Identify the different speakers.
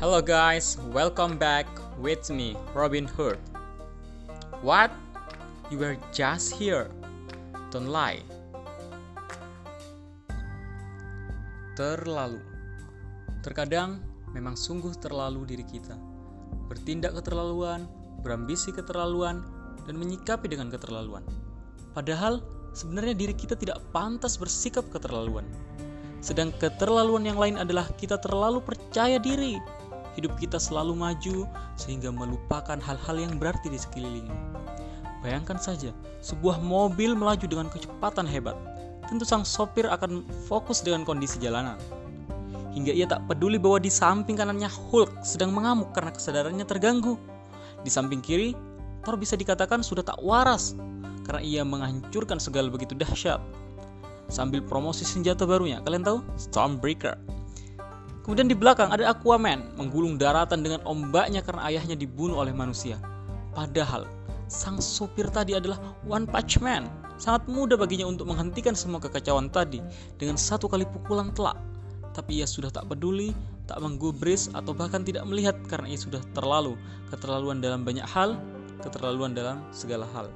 Speaker 1: Hello guys, welcome back with me, Robin Hood. What? You were just here. Don't lie. Terlalu. Terkadang memang sungguh terlalu diri kita. Bertindak keterlaluan, berambisi keterlaluan, dan menyikapi dengan keterlaluan. Padahal sebenarnya diri kita tidak pantas bersikap keterlaluan. Sedang keterlaluan yang lain adalah kita terlalu percaya diri. Hidup kita selalu maju sehingga melupakan hal-hal yang berarti di sekelilingnya. Bayangkan saja, sebuah mobil melaju dengan kecepatan hebat. Tentu sang sopir akan fokus dengan kondisi jalanan. Hingga ia tak peduli bahwa di samping kanannya Hulk sedang mengamuk karena kesadarannya terganggu. Di samping kiri, Thor bisa dikatakan sudah tak waras karena ia menghancurkan segala begitu dahsyat sambil promosi senjata barunya. Kalian tahu? Stormbreaker. Kemudian di belakang ada Aquaman menggulung daratan dengan ombaknya karena ayahnya dibunuh oleh manusia. Padahal sang sopir tadi adalah One Punch Man. Sangat mudah baginya untuk menghentikan semua kekacauan tadi dengan satu kali pukulan telak. Tapi ia sudah tak peduli, tak menggubris atau bahkan tidak melihat karena ia sudah terlalu keterlaluan dalam banyak hal, keterlaluan dalam segala hal.